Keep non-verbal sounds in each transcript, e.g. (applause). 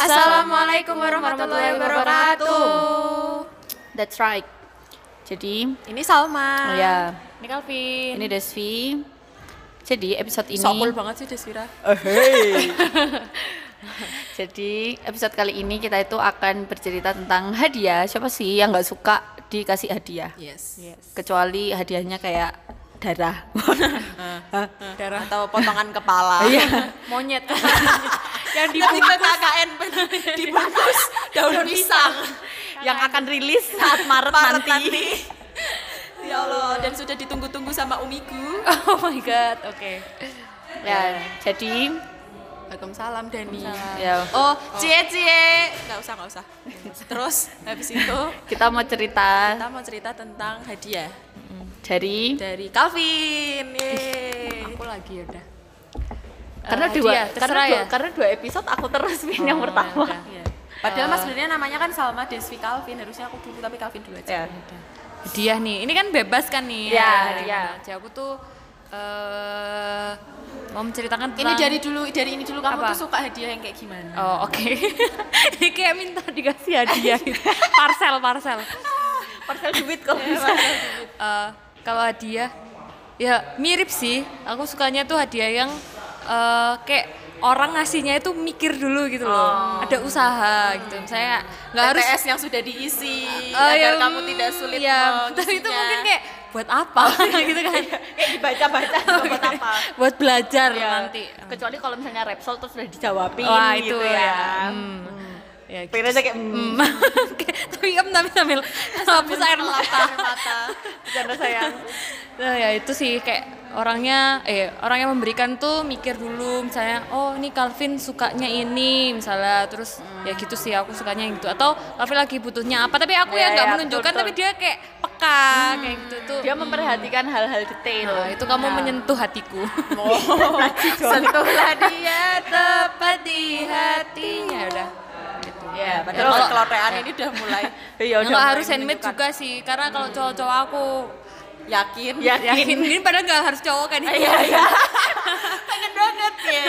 Assalamualaikum warahmatullahi wabarakatuh. That's right. Jadi, Ini Salma. oh ya, Ini Calvin. ini Desvi. Jadi episode ini Sokul banget sih Desvira. Oh, hey. (laughs) Jadi episode kali ini kita itu akan bercerita tentang hadiah. Siapa sih yang nggak suka dikasih hadiah? Yes. Kecuali hadiahnya kayak darah. (laughs) (laughs) Darah atau potongan kepala. Iya. Monyet. Yang dibungkus KKN (laughs) dibungkus daun pisang. yang akan rilis saat Maret, Maret nanti. nanti. (laughs) Ya Allah, dan sudah ditunggu-tunggu sama umiku. oh my god. Oke. Ya, jadi Waalaikumsalam Dani. ya Oh, cie cie. Nggak usah, nggak usah. (laughs) Terus habis itu kita mau cerita kita mau cerita tentang hadiah dari dari Calvin. Yeay. Aku lagi ya udah. Karena Eh, dua hadiah, karena dua, ya. karena dua episode aku terus pilih yang Oh, pertama. ya. Iya. (laughs) Padahal mas sebenarnya namanya kan Salma Desvi Calvin. Harusnya aku dulu tapi Calvin dulu aja. Ya. Hadiah nih. Ini kan bebas kan nih. Iya, Ya, iya. Jadi aku tuh eh mau menceritakan Ini dari dulu, dari ini dulu kamu Apa? tuh suka hadiah yang kayak gimana? Oh oke. (laughs) Ini kayak minta dikasih hadiah (laughs) gitu. Parcel parcel. Parcel duit kalau bisa. Eh, kalau hadiah ya mirip sih aku sukanya tuh hadiah yang eh, kayak orang ngasihnya itu mikir dulu gitu loh. Ada usaha gitu. Saya nggak harus TTS yang sudah diisi Oh, agar ya, kamu tidak sulit ya, tapi itu mungkin kayak buat apa? (laughs) (laughs) Gitu kan. Kayak dibaca-baca (laughs) buat apa? buat belajar Ya, nanti. Kecuali kalau misalnya Repsol terus udah dijawabin wah gitu itu ya. ya. Hmm. ya gitu. Pengen aja kayak mm, tapi em tapi sambil hapus air mata. mata. bercanda sayang. Nah, ya itu sih kayak orangnya eh orang yang memberikan tuh mikir dulu misalnya oh ini Calvin sukanya ini misalnya. Terus ya gitu sih aku sukanya yang gitu. Atau Calvin lagi butuhnya apa. Tapi aku Ya, yang nggak ya, menunjukkan betul, tapi dia kayak peka kayak gitu tuh. Dia memperhatikan hal-hal detail. Nah, itu kamu Nah. menyentuh hatiku. (laughs) Sentuhlah dia tepat di hatinya. Udah. Gitu. Ya, Ya, padahal kalau- kelotean ini udah mulai Iya, Ya, udah mulai harus handmade juga sih karena kalau cowok-cowok aku yakin. Yakin. yakin ini padahal nggak harus cowok kan Iya, iya. (laughs) Pengen banget ya.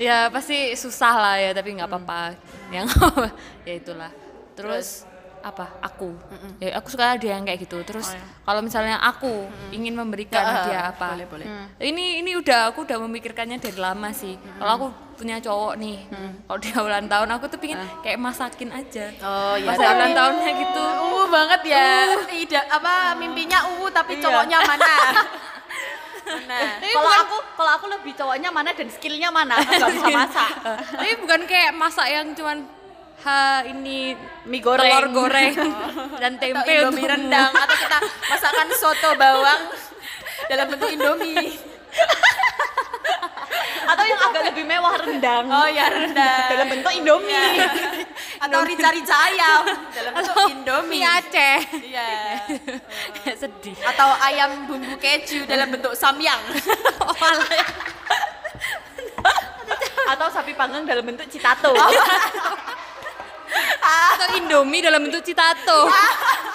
ya pasti susah lah ya tapi nggak apa-apa yang (laughs) ya itulah terus, apa aku ya aku suka dia yang kayak gitu terus kalau misalnya aku ingin memberikan Ya, hadiah apa boleh, boleh. ini ini udah aku udah memikirkannya dari lama sih kalau aku punya cowok nih kalau dia ulang tahun aku tuh pingin kayak masakin aja Oh iya. pas ulang tahunnya gitu Uh banget ya. Tidak apa mimpinya uh tapi Iya. cowoknya mana? (laughs) mana? Kalau aku kalau aku lebih cowoknya mana dan skillnya mana? Aku nggak bisa (laughs) masak. tapi bukan kayak masak yang cuman ha ini Mie goreng. telur goreng (laughs) dan Atau tempe Indomie untukmu. rendang atau kita masakan soto bawang dalam bentuk Indomie. Atau yang agak lebih mewah rendang. Oh ya rendang. Dalam bentuk Indomie. Iya. Atau rica-rica ayam dalam bentuk Indomie. mie Aceh Iya. (laughs) sedih Atau ayam bumbu keju dalam bentuk samyang. (laughs) Atau sapi panggang dalam bentuk citato. (laughs) atau Indomie dalam bentuk citato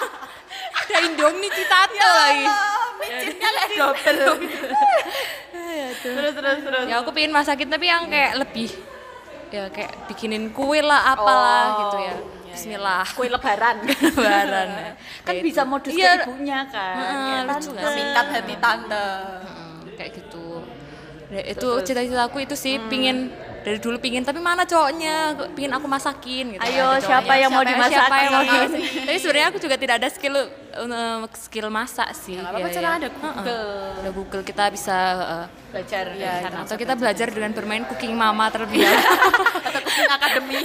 (laughs) ada Indomie citato lagi Oh, micinnya kayak (laughs) double. terus terus terus. ya aku pengen masakin tapi yang kayak lebih ya kayak bikinin kue lah apalah Oh, gitu ya Bismillah Kue lebaran. lebaran ya. kan bisa modus Iya, ke ibunya kan. Heeh, Kayak lucu sih? Memikat hati tante. Kayak gitu Ya, itu cita-citaku itu sih pingin dari dulu pingin tapi mana cowoknya pingin aku masakin gitu Ayo, Ada siapa yang mau siapa dimasakin? yang mau dimasakin tapi sebenarnya aku juga tidak ada skill uh, skill masak sih Nggak apa-apa, sekarang ada Google. Ada Google kita bisa uh, Belajar. Iya, kan. atau kita belajar dengan bermain cooking mama terlebih dahulu (laughs) Atau cooking academy.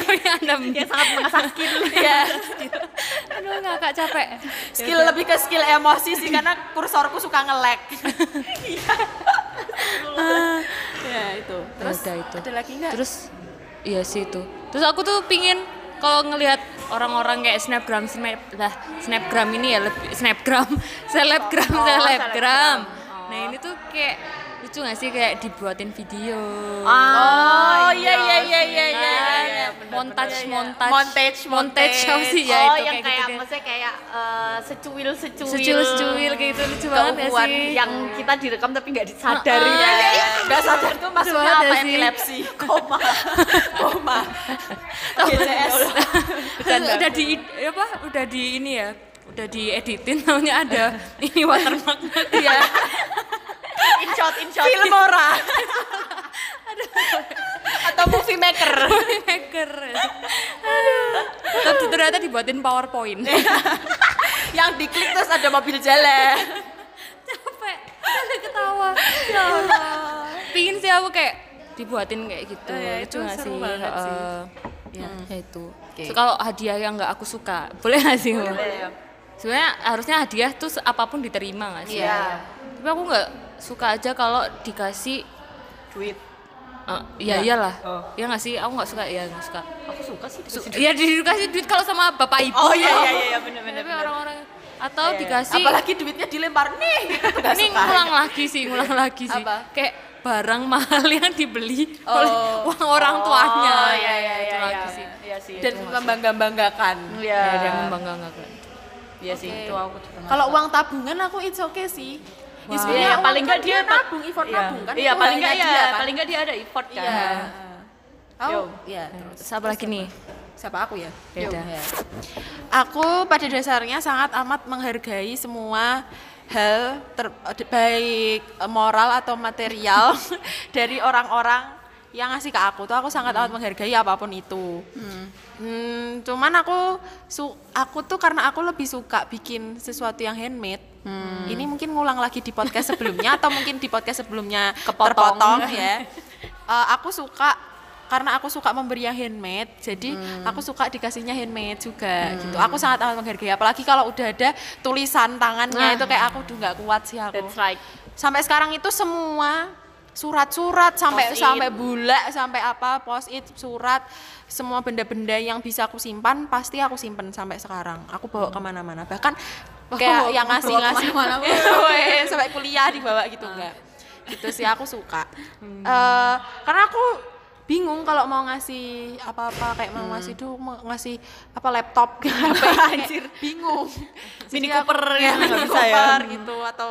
(laughs) Yang sangat mengasah skill. (laughs) Iya. aduh ngakak capek Skill lebih ke skill emosi sih karena kursorku suka nge-lag. Ya itu. Terus itu. ada lagi nggak? terus iya sih itu terus aku tuh pingin kalau ngelihat orang-orang kayak snapgram snap lah snapgram ini ya lebih snapgram (laughs) selebgram Oh, selebgram selebgram. nah ini tuh kayak lucu gak sih kayak dibuatin video? Oh, iya iya iya iya iya iya. Kan? iya, benar, montage montage. Montage, montage montage. apa sih? Ya oh, itu yang kayak, kayak gitu maksudnya kayak eh, secuil secuil. Secuil secuil kayak gitu lucu banget ya sih? yang kita direkam tapi nggak disadari. Ya. Iya, Nggak sadar tuh maksudnya apa ya sih. epilepsi, koma, koma, GCS. Udah di apa udah di ini ya udah dieditin namanya ada ini watermark. Iya, in shot in shot Filmora. Atau movie maker. hacker Aduh. ternyata dibuatin powerpoint Yang diklik terus ada mobil jalan. capek ada ketawa ya Allah pingin sih aku kayak dibuatin kayak gitu Oh, ya, itu nggak seru sih banget sih. Heeh. ya, ya itu Oke. So, kalau hadiah yang nggak aku suka boleh nggak sih Mbak? sebenarnya harusnya hadiah tuh apa pun diterima nggak sih Iya. tapi aku nggak suka aja kalau dikasih Duit. eh, ya iyalah Oh. ya nggak sih aku nggak suka ya nggak suka aku suka sih Su- ya dikasih duit kalau sama bapak ibu Oh iya iya iya benar benar. tapi orang-orang atau dikasih Apalagi duitnya dilempar nih, gitu suka. ngulang lagi sih ngulang lagi sih Apa? kayak barang mahal (laughs) yang dibeli Oh. oleh uang orang tuanya oh iya iya iya iya. sih iya sih Dan membangga-banggakan. iya ya dia membanggakan iya sih itu aku juga Kalau uang tabungan aku it's okay sih. Ya, Wah. sebenarnya Iya, paling kan nggak dia pa- nabung, effort iya. nabung kan. iya itu paling nggak haknya ya dia kan. paling nggak dia ada effort kan Iya. Oh, Yo. iya. terus. siapa lagi nih Siapa aku ya? Beda. Ya. Aku pada dasarnya sangat amat menghargai semua hal ter- baik moral atau material (laughs) dari orang-orang yang ngasih ke aku tuh aku sangat amat menghargai apa pun itu. Hmm, cuman aku su aku tuh karena aku lebih suka bikin sesuatu yang handmade. Ini mungkin ngulang lagi di podcast sebelumnya atau mungkin di podcast sebelumnya Kepotong. terpotong ya. (laughs) Eh, aku suka karena aku suka memberi yang handmade, jadi aku suka dikasihnya handmade juga gitu. Aku sangat amat menghargai apalagi kalau udah ada tulisan tangannya Nah. itu kayak aku udah nggak kuat sih aku. that's right Sampai sekarang itu semua surat-surat sampai sampai bulak sampai apa post it surat semua benda-benda yang bisa aku simpan pasti aku simpen sampai sekarang aku bawa ke mana-mana bahkan (laughs) kayak yang ngasih ngasih ke mana-mana. (laughs) sampai kuliah dibawa gitu enggak. Gitu sih aku suka. Eh, karena aku bingung kalau mau ngasih apa-apa kayak mau ngasih tuh mau ngasih apa laptop apa (laughs) anjir. bingung. Mini Jadi aku- Cooper ya, Mini bisa ya. Cooper gitu atau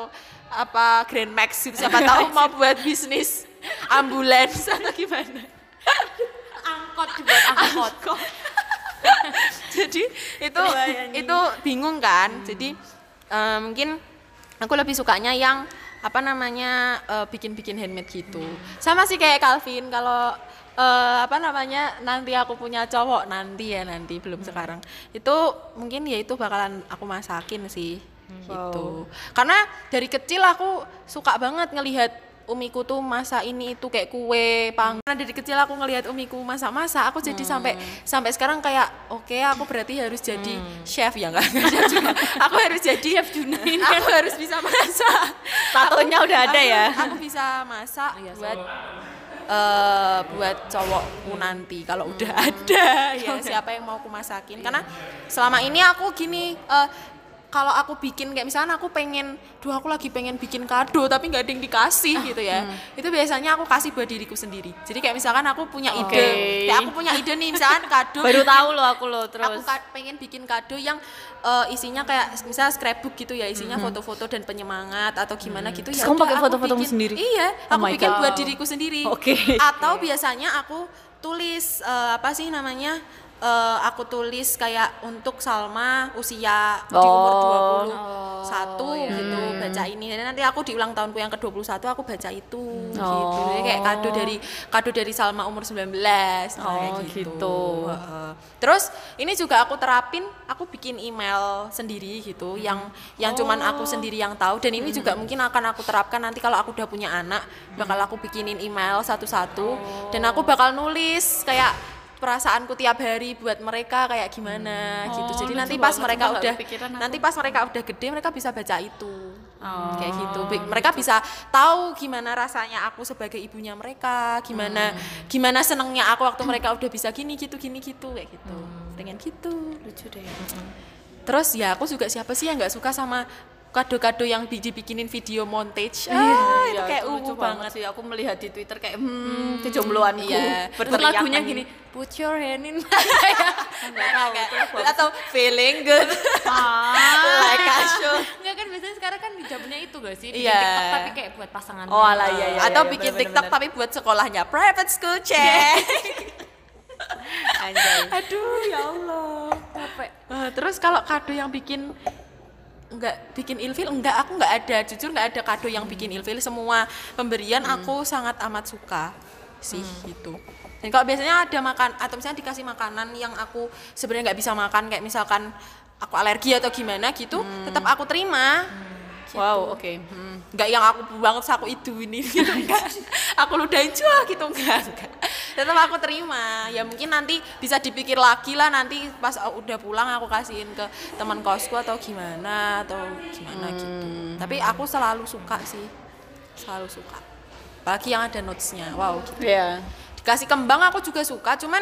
apa Grand Max gitu siapa tahu mau buat bisnis ambulans atau gimana. Angkot dibuat angkot (laughs) jadi itu itu bingung kan? Jadi eh, mungkin aku lebih sukanya yang apa namanya eh, bikin-bikin handmade gitu. Sama sih kayak Calvin kalau eh, apa namanya nanti aku punya cowok nanti ya nanti belum sekarang. Itu mungkin ya itu bakalan aku masakin sih gitu. Karena dari kecil aku suka banget ngelihat umiku tuh masak ini itu kayak kue pang. Karena dari kecil aku ngelihat umiku masak-masak aku jadi sampai sampai sekarang kayak oke aku berarti harus jadi chef ya enggak (laughs) chef. Juga aku harus jadi chef Junain (laughs) aku harus bisa masak. Tatonya udah ada Aku- ya? aku bisa masak buat eh buat cowokku nanti kalau udah ada. (laughs) Ya siapa yang mau aku masakin? Karena selama ini aku gini eh, kalau aku bikin kayak misalnya aku pengen duh aku lagi pengen bikin kado tapi nggak ada yang dikasih gitu ya itu biasanya aku kasih buat diriku sendiri jadi kayak misalkan aku punya ide Oke. kayak aku punya ide nih misalkan kado baru bikin- tahu loh aku loh aku terus ka- pengen bikin kado yang eh, isinya kayak misalnya scrapbook gitu ya isinya foto-foto dan penyemangat atau gimana gitu Terus ya kamu pakai aku bikin- sendiri? iya Oh aku my bikin God. buat diriku sendiri Oke. atau biasanya aku tulis eh, apa sih namanya eh, aku tulis kayak untuk Salma usia di umur Oh. 21 gitu baca ini. Dan nanti aku di ulang tahunku yang ke-21 aku baca itu gitu. Oh. Jadi kayak kado dari kado dari Salma umur 19 nah, kayak Oh, gitu. Heeh. Terus ini juga aku terapin, aku bikin email sendiri gitu, yang yang cuman aku sendiri yang tahu. Dan ini juga mungkin akan aku terapkan nanti kalau aku udah punya anak, bakal aku bikinin email satu-satu. Dan aku bakal nulis kayak perasaanku tiap hari buat mereka kayak gimana gitu. Jadi lucu nanti pas banget, mereka udah nanti pas mereka udah gede mereka bisa baca itu. Oh. Kayak gitu. Bi- Mereka bisa tahu gimana rasanya aku sebagai ibunya mereka, gimana gimana senengnya aku waktu mereka udah bisa gini gitu gini gitu kayak gitu. Pengen gitu. lucu deh Terus ya aku juga siapa sih yang nggak suka sama kado-kado yang dibikinin video montage. Ah, itu kayak Iya, lucu ungu banget. sih. Aku melihat di Twitter kayak hmm, kejombloanku. iya. Terus lagunya nangis. gini, put your hand in (laughs) Nggak tahu, bagus. atau feeling good like a show. Enggak kan biasanya sekarang kan zamannya itu gak sih? Bikin Iya. TikTok tapi kayak buat pasangan. Oh, alah, iya, iya. atau bikin bener, TikTok bener. tapi buat sekolahnya private school check. (laughs) Anjay. Aduh ya Allah. Capek. Eh, terus kalau kado yang bikin enggak bikin ilfil? Enggak aku enggak ada. Jujur enggak ada kado yang bikin ilfil. Semua pemberian aku sangat amat suka sih gitu. Dan kalau biasanya ada makan atau misalnya dikasih makanan yang aku sebenarnya nggak bisa makan kayak misalkan aku alergi atau gimana gitu tetap aku terima Wow, oke. Hmm. nggak yang aku banget aku itu ini. (laughs) Gitu aku ludahin cuah gitu. Enggak enggak tetap aku terima. Ya mungkin nanti bisa dipikir lagi lah. Nanti pas udah pulang aku kasihin ke teman kosku atau gimana atau gimana gitu. Tapi aku selalu suka sih. Selalu suka. Apalagi yang ada notesnya. Wow gitu. Iya. dikasih kembang aku juga suka. Cuman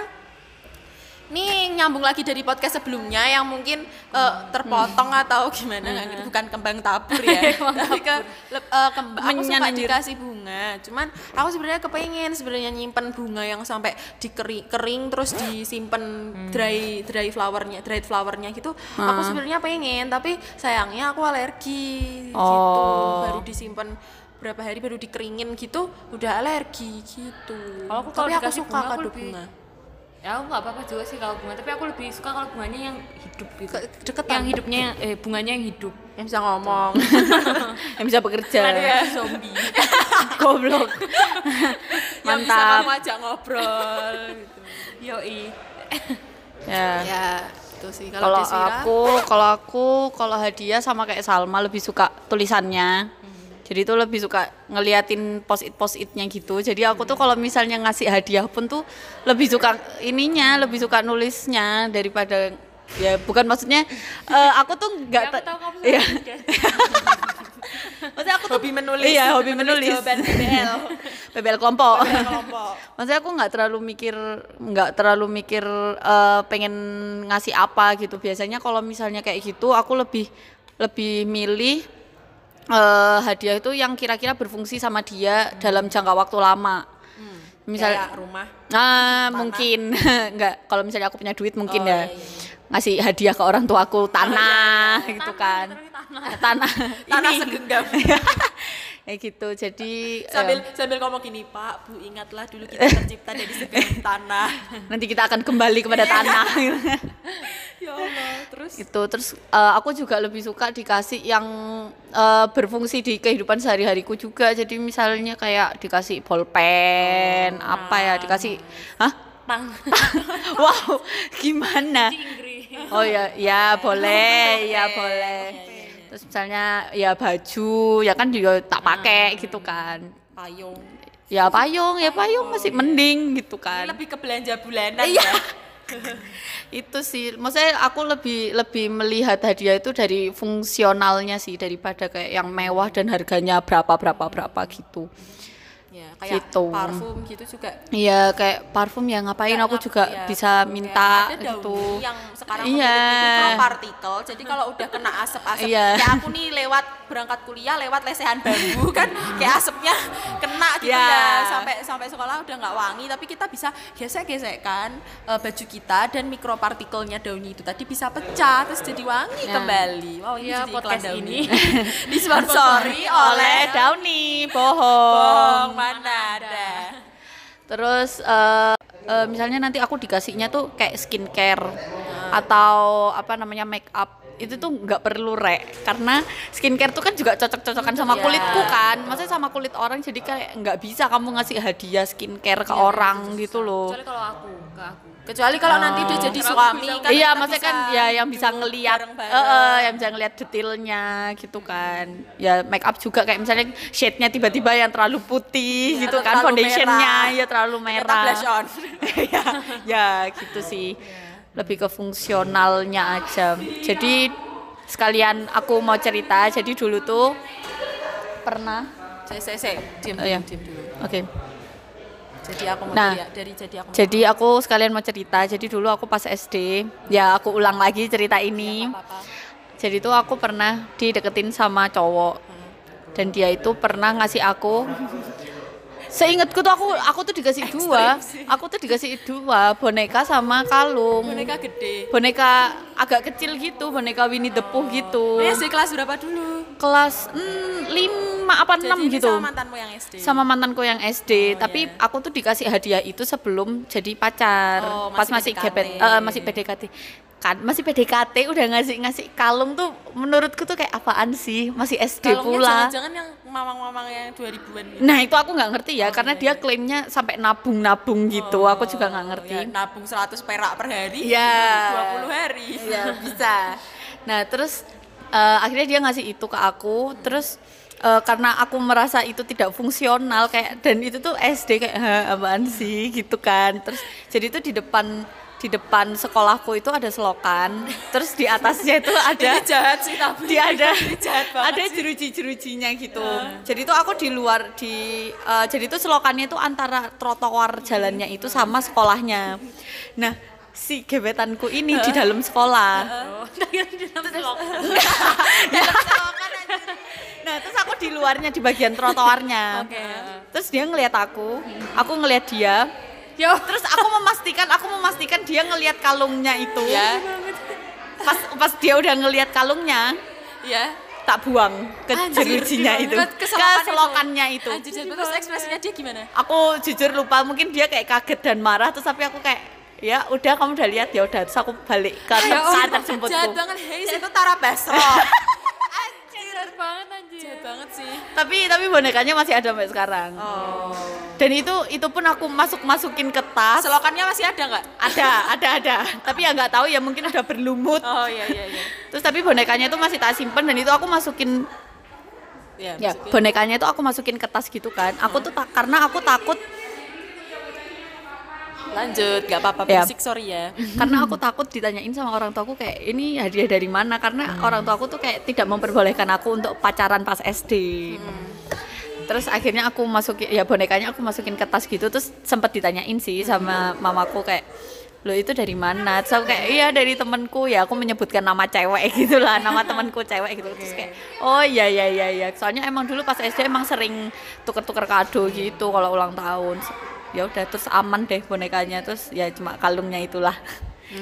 nih nyambung lagi dari podcast sebelumnya yang mungkin eh, terpotong atau gimana nggak ngerti bukan kembang tabur ya. (laughs) Tapi ke le- eh, kembang aku suka dikasih bunga. Cuman aku sebenarnya kepengen sebenarnya nyimpen bunga yang sampai dikering kering terus disimpan dry dry flowernya dried flowernya gitu. Aku sebenarnya pengen tapi sayangnya aku alergi gitu. Oh. baru disimpan berapa hari baru dikeringin gitu udah alergi gitu. Kalau aku kalau tapi aku suka bunga, aku kado lebih- bunga Ya aku nggak apa-apa juga sih kalau bunga, tapi aku lebih suka kalau bunganya yang hidup gitu. Ke- deketan. Yang hidupnya eh bunganya yang hidup. yang bisa ngomong (laughs) Yang bisa bekerja. Iya. zombie. (laughs) Goblok. (laughs) yang bisa Mantap. kamu ajak ngobrol gitu. Yoi. Ya. ya itu sih kalau aku, kalau aku, kalau hadiah sama kayak Salma lebih suka tulisannya. Jadi itu lebih suka ngeliatin post-it post-itnya gitu. Jadi aku tuh kalau misalnya ngasih hadiah pun tuh lebih suka ininya, lebih suka nulisnya daripada ya bukan maksudnya (laughs) eh, aku tuh nggak Ya, tahu kamu iya. nulis, (laughs) maksudnya aku tuh hobi menulis. Iya hobi menulis jawaban BBL (laughs) PBL kelompok. Kelompok. Maksudnya aku nggak terlalu mikir nggak terlalu mikir eh, pengen ngasih apa gitu. Biasanya kalau misalnya kayak gitu aku lebih lebih milih eh, hadiah itu yang kira-kira berfungsi sama dia dalam jangka waktu lama misalnya Kayak rumah Nah, mungkin (laughs) enggak kalau misalnya aku punya duit mungkin Oh, ya. iya, iya. Ngasih hadiah ke orang tuaku tanah gitu kan. Tanah. tanah (laughs) Ini. segenggam Kayak gitu. Jadi sambil eh, sambil ngomong gini Pak Bu ingatlah dulu kita tercipta dari segenggam (laughs) tanah nanti kita akan kembali kepada tanah. (laughs) ya Allah terus itu terus eh, aku juga lebih suka dikasih yang eh, berfungsi di kehidupan sehari-hariku juga. Jadi misalnya kayak dikasih bolpen, apa ya, dikasih hah? Tang. (laughs) wow, gimana? Oh ya, ya boleh, ya boleh. Terus misalnya ya baju, ya kan juga tak pakai gitu kan. payung Ya payung, ya payung masih mending gitu ini kan. lebih ke belanja bulanan Iya. ya (laughs) Itu sih, maksudnya aku lebih lebih melihat hadiah itu dari fungsionalnya sih daripada kayak yang mewah dan harganya berapa berapa berapa gitu. Ya kayak Gitu. parfum gitu juga Iya kayak parfum ya ngapain Nggak aku ngap- juga ya, bisa minta ada daun gitu. yang sekarang Iya. microparticle jadi kalau udah kena asap-asap Iya. kayak aku nih lewat berangkat kuliah lewat lesehan bambu (laughs) kan kayak asapnya kena gitu Iya. ya sampai sampai sekolah udah nggak wangi tapi kita bisa gesek-gesekkan eh, baju kita dan mikropartikelnya daunnya itu tadi bisa pecah terus jadi wangi Nah. kembali wow ini Iya, jadi podcast ini. (laughs) disponsori oleh Oleh Downy, Bohong bohong. mana ada. Terus eh, eh, misalnya nanti aku dikasihnya tuh kayak skincare atau apa namanya make up itu tuh nggak perlu rek. Karena skincare tuh kan juga cocok-cocokan sama Iya. kulitku kan. Maksudnya sama kulit orang jadi kayak nggak bisa kamu ngasih hadiah skincare ke orang gitu loh. Kalau aku, ke aku. Kecuali kalau nanti udah jadi Kalau aku suami kan iya maksudnya bisa kan ya yang bisa ngelihat eh, eh, yang bisa ngelihat detailnya gitu kan. Ya make up juga kayak misalnya shade-nya tiba-tiba yang terlalu putih Ya, gitu kan foundationnya ya terlalu merah. blush on. (laughs) ya, ya gitu sih. Lebih ke fungsionalnya aja. Jadi sekalian aku mau cerita. Jadi dulu tuh pernah saya saya saya diam Oh, diam, diam dulu. Oke jadi aku mau Nah, dari, dari jadi aku jadi aku sekalian mau cerita. Jadi dulu aku pas SD ya aku ulang lagi cerita ini. apa-apa. Jadi tuh aku pernah dideketin sama cowok. Dan dia itu pernah ngasih aku Seingatku tuh aku aku tuh dikasih dua. Aku tuh dikasih dua boneka sama kalung. Boneka gede. Boneka agak kecil gitu, boneka Winnie the Pooh gitu. Eh, SD kelas berapa dulu? Kelas mm, lima apa enam Jadi ini gitu. sama mantanmu yang SD. sama mantanku yang SD tapi iya. aku tuh dikasih hadiah itu sebelum jadi pacar Oh, pas masih masih PDKT. gebet eh, masih PDKT kan masih PDKT udah ngasih ngasih kalung tuh menurutku tuh kayak apaan sih masih SD Kalungnya pula jangan-jangan yang mamang-mamang yang 2000-an gitu. nah itu aku nggak ngerti ya karena iya, dia klaimnya sampai nabung-nabung gitu aku juga nggak ngerti Ya, nabung 100 perak per hari. Iya. 20 hari. Iya bisa. Nah terus eh, akhirnya dia ngasih itu ke aku, terus eh, karena aku merasa itu tidak fungsional kayak dan itu tuh SD kayak "Hah, apaan sih gitu kan. Terus jadi itu di depan di depan sekolahku itu ada selokan, terus di atasnya itu (laughs) ada Ini jahat sih tapi. dia ada (laughs) Ini jahat banget ada jeruji-jerujinya gitu. Jadi itu aku di luar di eh, jadi itu selokannya itu antara trotoar jalannya itu sama sekolahnya. Nah, si gebetanku ini di dalam sekolah. (laughs) Nah, terus aku di luarnya di bagian trotoarnya. Terus dia ngelihat aku, aku ngelihat dia. Yo, Terus aku memastikan, aku memastikan dia ngelihat kalungnya itu. Ya. Pas pas dia udah ngelihat kalungnya, Ya. tak buang ke jerujinya itu, Ke- itu? selokannya itu. Anjir, terus ekspresinya dia gimana? Aku jujur lupa, mungkin dia kayak kaget dan marah, terus tapi aku kayak ya udah kamu udah lihat ya udah, terus aku balik ke Ya saat tersebutku. Jahat banget, Heis itu Tara Basro. (laughs) jahat banget anjir. jahat banget sih. Tapi tapi bonekanya masih ada sampai sekarang. Oh. Dan itu itu pun aku masuk masukin ke tas. Selokannya masih ada nggak? Ada, ada, ada. Tapi ya nggak tahu ya mungkin udah berlumut. Oh iya iya iya. Terus tapi bonekanya itu masih tak simpen dan itu aku masukin Ya, ya bonekanya itu aku masukin ke tas gitu kan. Aku tuh tak karena aku takut lanjut, nggak apa-apa. Ya. Berisik sorry ya. karena aku (laughs) takut ditanyain sama orang tuaku kayak ini hadiah dari mana karena orang tuaku tuh kayak tidak memperbolehkan aku untuk pacaran pas SD. Terus akhirnya aku masukin ya bonekanya aku masukin ke tas gitu terus sempat ditanyain sih sama mamaku kayak lo itu dari mana? Terus aku kayak iya dari temanku ya aku menyebutkan nama cewek (laughs) gitu lah nama temanku cewek gitu terus kayak oh iya iya iya iya soalnya emang dulu pas SD emang sering tuker-tuker kado gitu kalau ulang tahun ya udah terus aman deh bonekanya. Terus ya cuma kalungnya itulah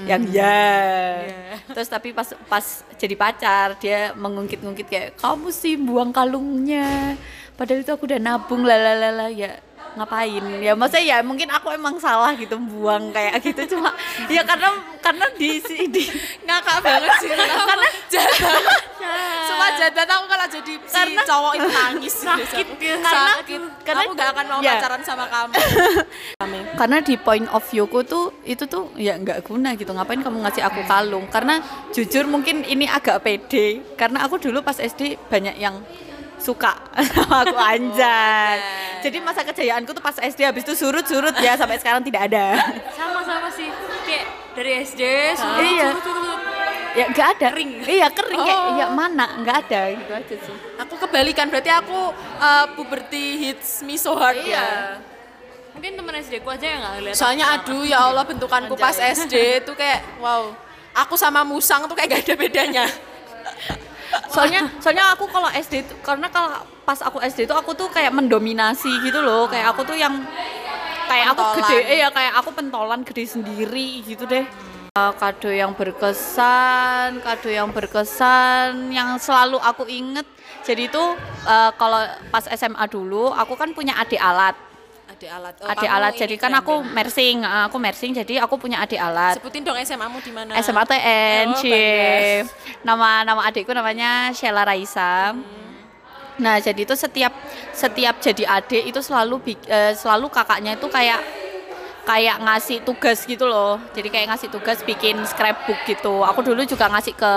yang ya. Terus tapi pas pas jadi pacar dia mengungkit-ungkit kayak kamu sih buang kalungnya. Padahal itu aku udah nabung lalalala ya ngapain ya maksudnya ya mungkin aku emang salah gitu buang kayak gitu cuma ya karena karena di si- di Ngakak banget sih. (laughs) karena jahat banget. Semua jahat banget aku kalau jadi si Karena- cowok itu nangis sakit Karena- sakit. karena- aku nggak akan mau ya. pacaran sama kamu. (laughs) karena di point of view-ku tuh itu tuh ya nggak guna gitu ngapain kamu ngasih aku kalung karena jujur mungkin ini agak pede karena aku dulu pas SD banyak yang suka sama aku anjay jadi masa kejayaanku tuh pas SD habis itu surut-surut ya sampai sekarang tidak ada Sama-sama sih. Kayak dari SD surut, Iya. surut, surut, surut. ya nggak ada kering iya kering kayak ya mana nggak ada gitu aja sih Aku kebalikan berarti aku uh, puberty hits me so hard ya. Mungkin temen SD ku aja yang nggak ngeliat. Soalnya aduh ya Allah bentukanku pas SD itu kayak wow. Aku sama musang tuh kayak gak ada bedanya. (laughs) soalnya soalnya aku kalau SD tuh karena kalau pas aku SD tuh aku tuh kayak mendominasi gitu loh. Kayak aku tuh yang kayak aku gede eh ya kayak aku pentolan gede sendiri gitu deh. Eh, kado yang berkesan kado yang berkesan yang selalu aku inget. Jadi itu eh, kalau pas SMA dulu aku kan punya adik alat Adik alat. Oh, adik alat jadi kan aku ya. mersing eh, aku mersing jadi aku punya adik alat Sebutin dong SMA-mu di mana? SMA TN, Oh. Nama nama adikku namanya Sheila Raisa. Nah, jadi itu setiap setiap jadi adik itu selalu eh, selalu kakaknya itu kayak kayak ngasih tugas gitu loh. Jadi kayak ngasih tugas bikin scrapbook gitu. Aku dulu juga ngasih ke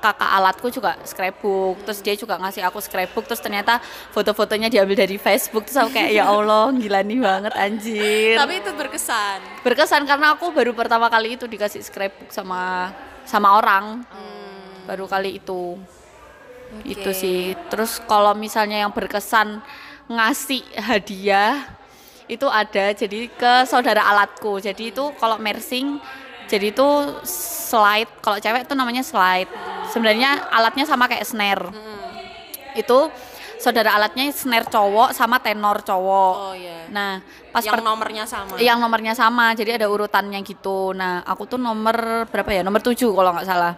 kakak alatku juga scrapbook terus dia juga ngasih aku scrapbook terus ternyata foto-fotonya diambil dari Facebook terus aku kayak ya Allah gila nih banget anjir. Tapi itu berkesan. berkesan karena aku baru pertama kali itu dikasih scrapbook sama sama orang. Baru kali itu. Itu sih. Terus kalau misalnya yang berkesan ngasih hadiah itu ada jadi ke saudara alatku. Jadi itu kalau mersing jadi itu slide. Kalau cewek itu namanya slide sebenarnya alatnya sama kayak snare. Itu saudara alatnya snare cowok sama tenor cowok. Oh iya. Nah, pas yang nomornya sama. yang nomornya sama, jadi ada urutannya gitu. Nah, aku tuh nomor berapa ya? Nomor 7 kalau nggak salah.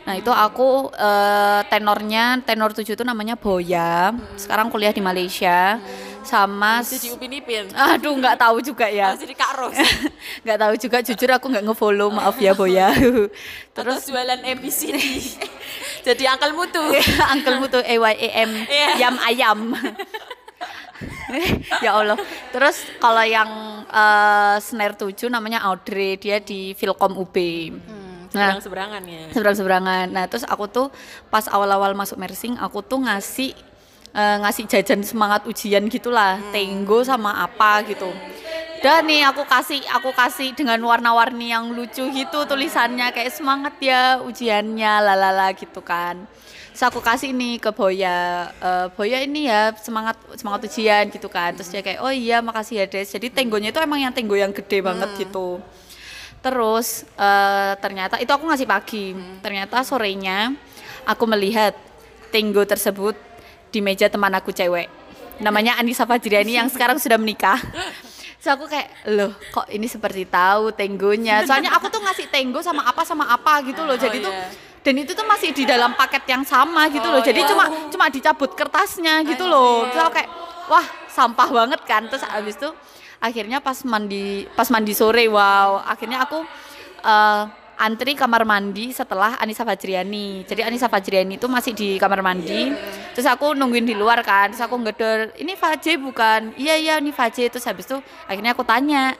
Nah, itu aku eh, tenornya, tenor 7 itu namanya Boya. Sekarang kuliah di Malaysia. Sama Jadi Upin Ipin. Aduh, nggak tahu juga ya. Jadi Kak Ros. (laughs) nggak tahu juga jujur aku nggak ngefollow maaf ya Boya (laughs) Terus jualan ABCD. (laughs) jadi Uncle Mutu. Uncle tuh EYEM Iya. yam ayam ya Allah terus kalau yang eh, snare 7 namanya Audrey dia di Filkom UB nah Seberang-seberangan ya. seberang-seberangan nah terus aku tuh pas awal-awal masuk mersing aku tuh ngasih eh, ngasih jajan semangat ujian gitulah tenggo sama apa gitu. Dan nih aku kasih aku kasih dengan warna-warni yang lucu gitu tulisannya kayak semangat ya ujiannya lalala gitu kan. Terus aku kasih nih ke Boya eh, Boya ini ya semangat semangat ujian gitu kan. Terus dia kayak oh iya makasih ya Des. Jadi tenggonya itu emang yang tenggo yang gede banget gitu. Terus eh, ternyata itu aku ngasih pagi. Ternyata sorenya aku melihat tenggo tersebut di meja teman aku cewek. Namanya Anissa Fajriani yang sekarang sudah menikah. Terus aku kayak, loh kok ini seperti tahu tenggonya. Soalnya aku tuh ngasih tenggo sama apa sama apa gitu loh. Jadi tuh iya. dan itu tuh masih di dalam paket yang sama gitu loh. Oh, Jadi iya. cuma cuma dicabut kertasnya gitu loh. Terus aku kayak, wah sampah banget kan. Terus abis itu akhirnya pas mandi pas mandi sore wow akhirnya aku eh, antri kamar mandi setelah Anissa Fajriani. Jadi Anissa Fajriani itu masih di kamar mandi. Terus aku nungguin di luar kan. Terus aku ngeder ini Fajri bukan? Iya iya ini Fajri. Terus habis itu akhirnya aku tanya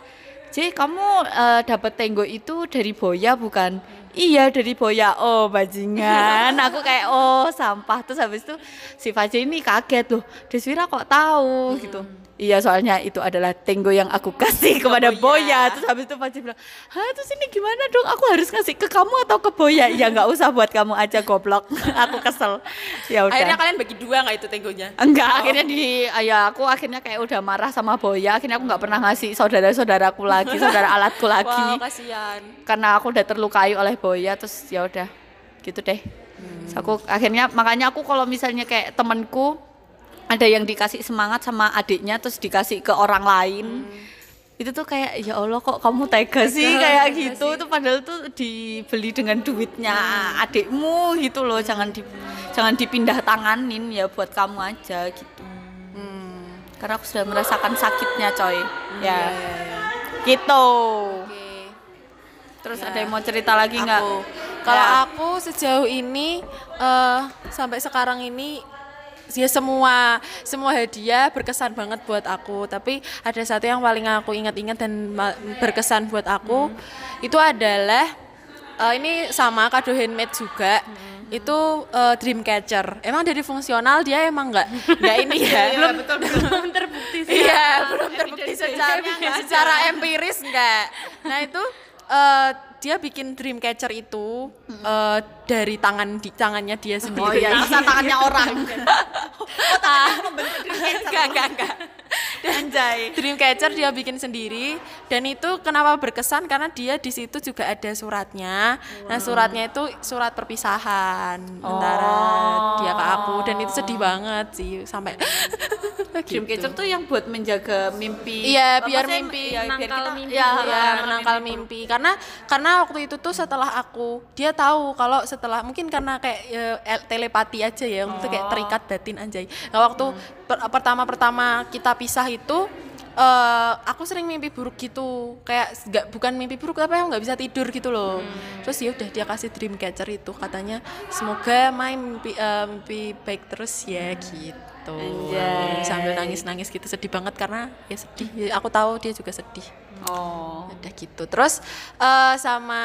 J kamu eh, dapat tenggo itu dari Boya bukan? Iya dari Boya. Oh bajingan. Aku kayak oh sampah. Terus habis itu si Fajri ini kaget loh Deswira kok tahu? Gitu Iya soalnya itu adalah tenggo yang aku kasih kepada Boya. Boya. Terus habis itu Fajri bilang, Hah terus ini gimana dong aku harus ngasih ke kamu atau ke Boya? Ya nggak usah buat kamu aja goblok. (laughs) aku kesel. Ya udah. Akhirnya kalian bagi dua nggak itu tenggonya? Enggak, akhirnya di ya aku akhirnya kayak udah marah sama Boya. Akhirnya aku nggak pernah ngasih saudara-saudaraku lagi, (laughs) saudara alatku lagi. Wow, kasihan. Karena aku udah terlukai oleh Boya terus ya udah gitu deh. Terus aku akhirnya makanya aku kalau misalnya kayak temanku ada yang dikasih semangat sama adiknya terus dikasih ke orang lain. Itu tuh kayak ya Allah kok kamu tega sih kayak gitu. Itu padahal tuh dibeli dengan duitnya adikmu gitu loh. Jangan di jangan dipindah tanganin ya buat kamu aja gitu. Karena aku sudah merasakan sakitnya coy. ya. Gitu. Oke. Terus Ya. ada yang mau cerita lagi nggak? Kalau Ya. aku sejauh ini eh, sampai sekarang ini ya semua semua hadiah berkesan banget buat aku. Tapi ada satu yang paling aku ingat-ingat dan berkesan buat aku itu adalah eh, ini sama kado handmade juga. Itu eh, Dreamcatcher emang dari fungsional dia emang nggak nggak ini ya. (laughs) Belum (laughs) belum terbukti sih. Iya, belum terbukti secara (laughs) secara empiris enggak. Nah, itu eh, dia bikin dreamcatcher itu eh, dari tangan di tangannya dia sendiri. Oh (laughs) iya, tangannya orang. enggak, enggak, enggak. Anjay. (laughs) Dreamcatcher dia bikin sendiri dan itu kenapa berkesan karena dia di situ juga ada suratnya. Nah, suratnya itu surat perpisahan antara dia ke aku dan itu sedih banget sih sampai (laughs) gitu. Dreamcatcher tuh yang buat menjaga mimpi. Iya, biar mimpi. Iya, biar Menangkal kita mimpi. ya, ya menangkal mimpi karena karena waktu itu tuh setelah aku dia tahu kalau setelah mungkin karena kayak ya, el- telepati aja ya waktu itu kayak terikat batin anjay nah, waktu per- pertama-pertama kita pisah itu eh, aku sering mimpi buruk gitu. Kayak nggak bukan mimpi buruk tapi aku nggak bisa tidur gitu loh. Terus ya udah dia kasih dream catcher itu katanya semoga main mimpi, eh, mimpi baik terus ya gitu. Anjay. sambil nangis-nangis gitu sedih banget karena ya sedih. Ya, aku tahu dia juga sedih Oh. udah gitu. Terus eh, sama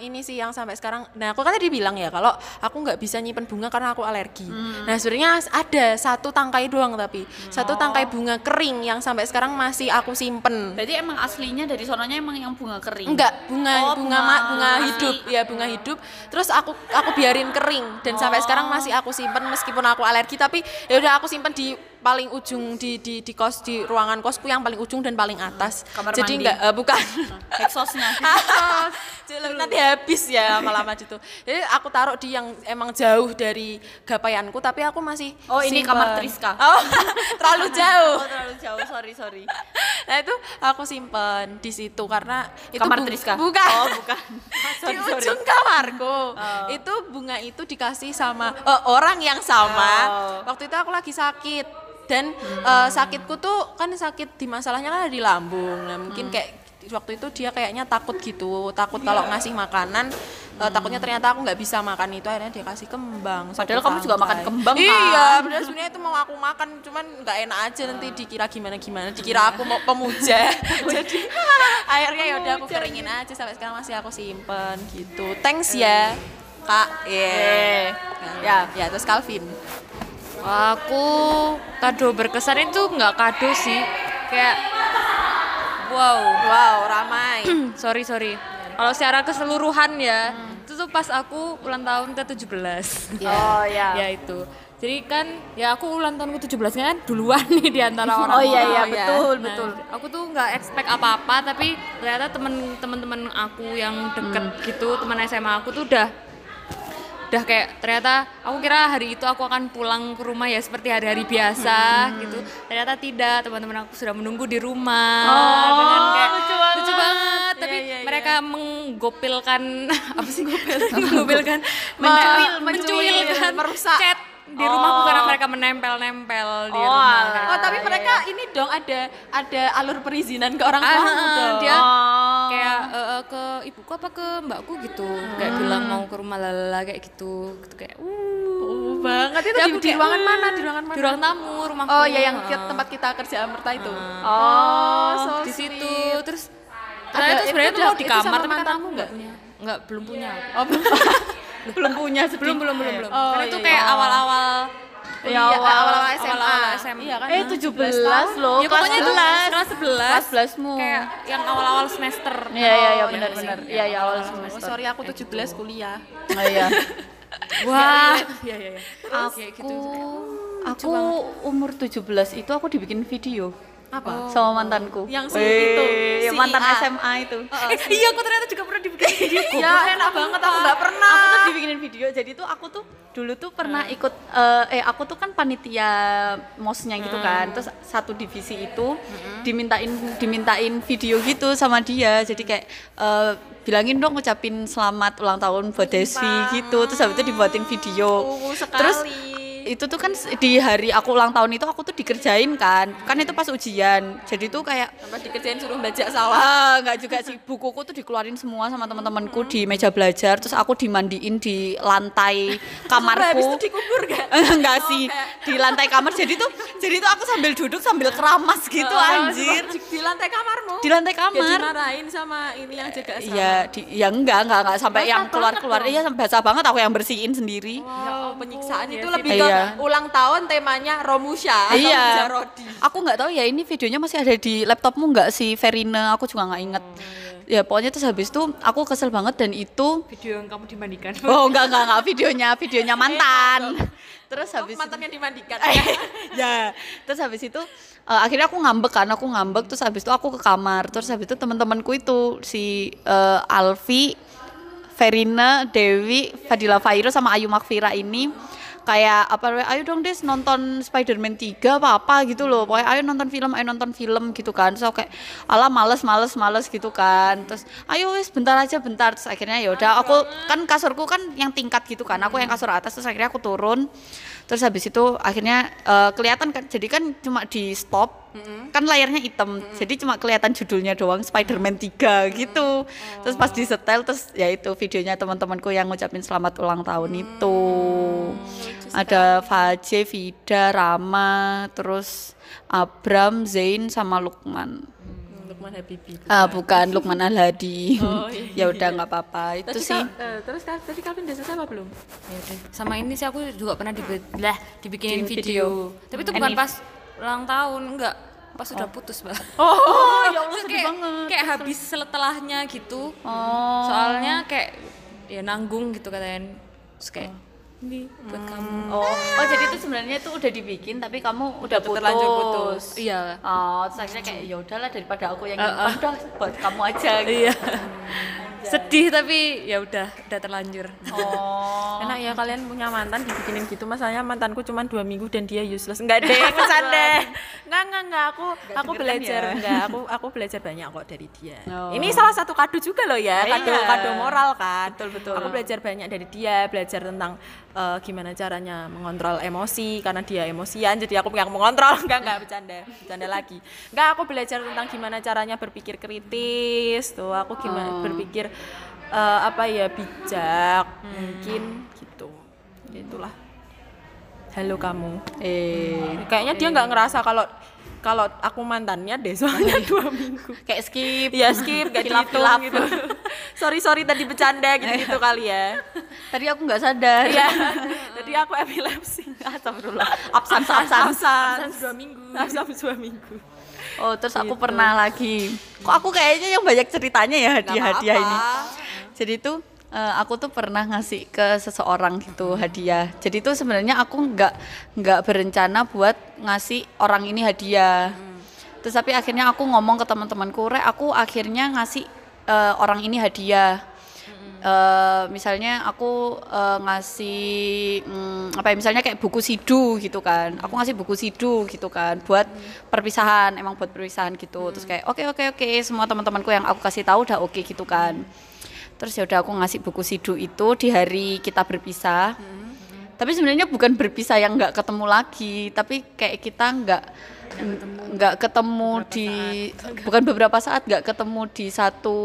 ini sih yang sampai sekarang. Nah aku kan tadi bilang ya kalau aku nggak bisa nyimpen bunga karena aku alergi. Nah sebenarnya ada satu tangkai doang tapi. Satu tangkai bunga kering yang sampai sekarang masih aku simpen. Berarti emang aslinya dari sononya emang yang bunga kering. Enggak, bunga Oh, bunga bunga bunga asli. hidup. Ya, bunga hidup. Terus aku aku biarin kering. Dan sampai sekarang masih aku simpen meskipun aku alergi. Tapi ya udah aku simpen di paling ujung di di di kos di ruangan kosku yang paling ujung dan paling atas. Kamar Jadi enggak eh, bukan. Exhaustnya. Jadi (laughs) nanti habis ya lama-lama gitu. Jadi aku taruh di yang emang jauh dari gapaianku tapi aku masih Oh, ini simpen. kamar Triska. Oh, (laughs) terlalu jauh. Oh, terlalu jauh, sorry, sorry. (laughs) Nah itu aku simpen di situ karena itu Kamar bung- Triska? Bukan. Oh, bukan. di ujung kamarku. Itu bunga itu dikasih sama eh, orang yang sama. Oh. Waktu itu aku lagi sakit dan eh, sakitku tuh kan sakit di masalahnya kan ada di lambung. Nah, mungkin kayak waktu itu dia kayaknya takut gitu, takut kalau ngasih makanan eh, takutnya ternyata aku nggak bisa makan itu akhirnya dia kasih kembang. Padahal kamu juga makan kembang, Iya, kan? padahal sebenarnya itu mau aku makan cuman nggak enak aja nanti dikira gimana gimana dikira aku mau pemuja. (laughs) (laughs) Jadi akhirnya ya udah aku keringin aja sampai sekarang masih aku simpen gitu. Thanks ya kak. Yeah. ya ya terus Calvin Aku kado berkesan itu nggak kado sih, kayak wow. wow ramai (clears throat) sorry sorry. Kalau secara keseluruhan ya, itu tuh pas aku ulang tahun ke 17 Oh ya. (laughs) ya itu. Jadi kan ya aku ulang tahun ke 17 kan duluan nih di antara orang. (laughs) Oh iya iya iya. betul Nah, betul. Aku tuh nggak expect apa-apa tapi ternyata temen-temen aku yang deket Hmm. gitu, teman SMA aku tuh udah udah kayak ternyata aku kira hari itu aku akan pulang ke rumah ya seperti hari-hari biasa Hmm. gitu. Ternyata tidak, teman-teman aku sudah menunggu di rumah Oh, dengan kayak lucu banget. lucu banget. Tapi iya, iya. mereka menggopilkan (laughs) apa sih gopil? (laughs) menggopilkan Mencuil, mencuil, mencuil, merusak. chat di rumahku karena mereka menempel-nempel di Oh, rumah. alah. oh tapi iya, mereka ini dong ada ada alur perizinan ke orang Ah, tua ah, dia Oh. kayak eh, ke ibuku apa ke mbakku gitu. Kayak bilang mau ke rumah lalala kayak gitu. Gitu kayak uh. Oh, banget. Itu Ya, di, aku di ruangan "Hmm." mana? Di ruangan mana? Di ruang tamu rumahku. Oh ya yang Ah. ke- tempat kita kerja Amerta itu. Oh, so di situ. sweet. terus Ada- ada itu sebenarnya itu mau di kamar sama tapi kan mantanmu aku nggak? nggak punya nggak belum punya. Oh belum belum punya belum belum belum belum Oh, karena iya, itu iya. kayak awal-awal Ya Iya, Allah. awal-awal SMA. Awal-awal SMA. Iya kan? Eh 17 loh, ya kelas pokoknya itu 11. kelas 11 Kelas 11-mu. kayak yang awal-awal semester Iya iya iya Oh, benar iya, benar. iya. Iya iya awal Oh, semester. sorry aku 17 kuliah. Oh iya. (laughs) wah iya iya iya Aku aku umur 17 itu aku dibikin video Apa? sama mantanku. Yang si itu, yang si mantan A. SMA itu. Eh, iya aku ternyata juga pernah dibikin (laughs) video Ya enak banget aku nggak pernah. Aku tuh dibikinin video. Jadi tuh aku tuh dulu tuh pernah ikut eh, eh aku tuh kan panitia mosnya gitu kan. Terus satu divisi itu dimintain dimintain video gitu sama dia. Jadi kayak eh, bilangin dong ngucapin selamat ulang tahun buat Desvi gitu. Terus habis itu dibuatin video. Uh, Terus sekali. Itu tuh kan di hari aku ulang tahun itu aku tuh dikerjain kan. Kan itu pas ujian. Jadi tuh kayak Sampai dikerjain suruh bajak sawah. Ah, enggak juga sih. Bukuku tuh dikeluarin semua sama teman-temanku di meja belajar, terus aku dimandiin di lantai (laughs) kamarku. Habis itu dikubur gak? enggak (laughs) sih, di lantai kamar. Jadi tuh jadi tuh aku sambil duduk sambil keramas gitu anjir. Di, lantai kamarmu. Di lantai Ya kamar. dimarahin sama ini yang jaga asrama. Iya, di, ya enggak, enggak, enggak sampai Basah yang keluar-keluar. Iya, sampai basah banget aku yang bersihin sendiri. Wow, penyiksaan itu Iya lebih ke Iya. ulang tahun temanya Romusha atau iya. Jarodi. Aku nggak tahu ya ini videonya masih ada di laptopmu nggak sih Verina? Aku juga nggak inget. Ya pokoknya terus habis itu aku kesel banget dan itu video yang kamu dimandikan Oh enggak enggak enggak videonya videonya (laughs) mantan. Terus Oh, habis mantannya dimandikan. (laughs) ya terus habis itu eh, akhirnya aku ngambek kan aku ngambek terus habis itu aku ke kamar. Terus habis itu teman-temanku itu si eh, Alfi Verina Dewi Fadila Fairo sama Ayu Makfira ini kayak apa ayo dong Des nonton Spider-Man 3 apa apa gitu loh. Pokoknya ayo nonton film ayo nonton film gitu kan. Aku kayak ala males males males gitu kan. Terus ayo wis bentar aja bentar. Terus akhirnya ya udah aku kan kasurku kan yang tingkat gitu kan aku yang kasur atas. Terus akhirnya aku turun terus habis itu akhirnya eh, kelihatan kan jadi kan cuma di stop kan layarnya hitam. Jadi cuma kelihatan judulnya doang Spider-Man 3 gitu. Terus pas di setel terus ya itu videonya teman-temanku yang ngucapin selamat ulang tahun itu. ada Faje, Vida, Rama terus Abram, Zain sama Lukman Lukman Habibi. ah bukan Lukman Al-Hadi Oh, iya. (laughs) ya udah nggak apa-apa itu Tadi sih Kal- eh, terus Kal- tadi Calvin udah selesai apa belum? Ya udah. sama ini sih aku juga pernah dibe lah dibikinin Bikin video. video. tapi itu bukan pas ulang tahun enggak pas udah putus mbak (laughs) oh ya Allah sedih kayak, banget kayak habis setelahnya gitu oh soalnya kayak ya nanggung gitu katanya terus kayak ini buat kamu. Oh, oh jadi itu sebenarnya itu udah dibikin tapi kamu udah putus. terlanjur putus. iya. Oh, terus akhirnya kayak ya udahlah daripada aku yang Uh, nyimpan udah buat kamu aja. Gitu. iya sedih tapi ya udah udah terlanjur Oh. Enak ya kalian punya mantan dibikinin gitu masalahnya mantanku cuma dua minggu dan dia useless. Enggak deh, (laughs) bercanda. Enggak, enggak, enggak. Aku aku dengerin belajar (laughs) ya. enggak. Aku aku belajar banyak kok dari dia. Oh. Ini salah satu kado juga loh ya, kado Iya. kado moral kan. Betul, betul. Aku belajar banyak dari dia, belajar tentang eh, gimana caranya mengontrol emosi karena dia emosian jadi aku yang mengontrol. (laughs) Enggak, enggak bercanda. Bercanda lagi. Enggak, aku belajar tentang gimana caranya berpikir kritis. Tuh, aku gimana berpikir eh, apa ya bijak mungkin gitu itulah halo kamu Eh, kayaknya dia nggak ngerasa kalau kalau aku mantannya deh soalnya dua minggu kayak skip. ya skip gak dihitung hilaf. gitu (laughs) sorry sorry tadi bercanda gitu gitu kali ya Tadi aku nggak sadar. Iya. Jadi aku epilepsi. (laughs) Astagfirullah. Absan, absan. Absans dua minggu Absans dua minggu. Oh, terus aku Gitu. pernah lagi. Kok aku kayaknya yang banyak ceritanya ya hadiah-hadiah ini. Jadi tuh eh, aku tuh pernah ngasih ke seseorang gitu hadiah. Jadi tuh sebenarnya aku nggak nggak berencana buat ngasih orang ini hadiah. Terus tapi akhirnya aku ngomong ke teman-temanku, "Rek, aku akhirnya ngasih eh, orang ini hadiah." Eh, misalnya aku eh, ngasih mm, apa ya misalnya kayak buku sidu gitu kan. Aku ngasih buku sidu gitu kan buat perpisahan emang buat perpisahan gitu. Terus kayak oke oke oke semua teman-temanku yang aku kasih tahu udah oke gitu kan. Terus ya udah aku ngasih buku sidu itu di hari kita berpisah. Tapi sebenarnya bukan berpisah yang nggak ketemu lagi tapi kayak kita nggak nggak ketemu di bukan beberapa saat nggak ketemu di satu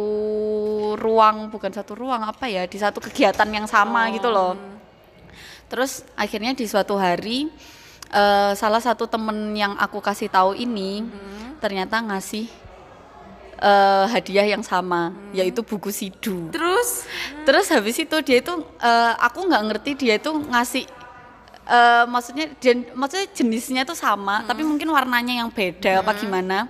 ruang bukan satu ruang apa ya di satu kegiatan yang sama gitu loh. Terus akhirnya di suatu hari eh, salah satu temen yang aku kasih tahu ini ternyata ngasih eh, hadiah yang sama yaitu buku sidu. Terus? Terus habis itu dia itu eh, aku nggak ngerti dia itu ngasih eh, maksudnya jen- maksudnya jenisnya itu sama tapi mungkin warnanya yang beda apa gimana.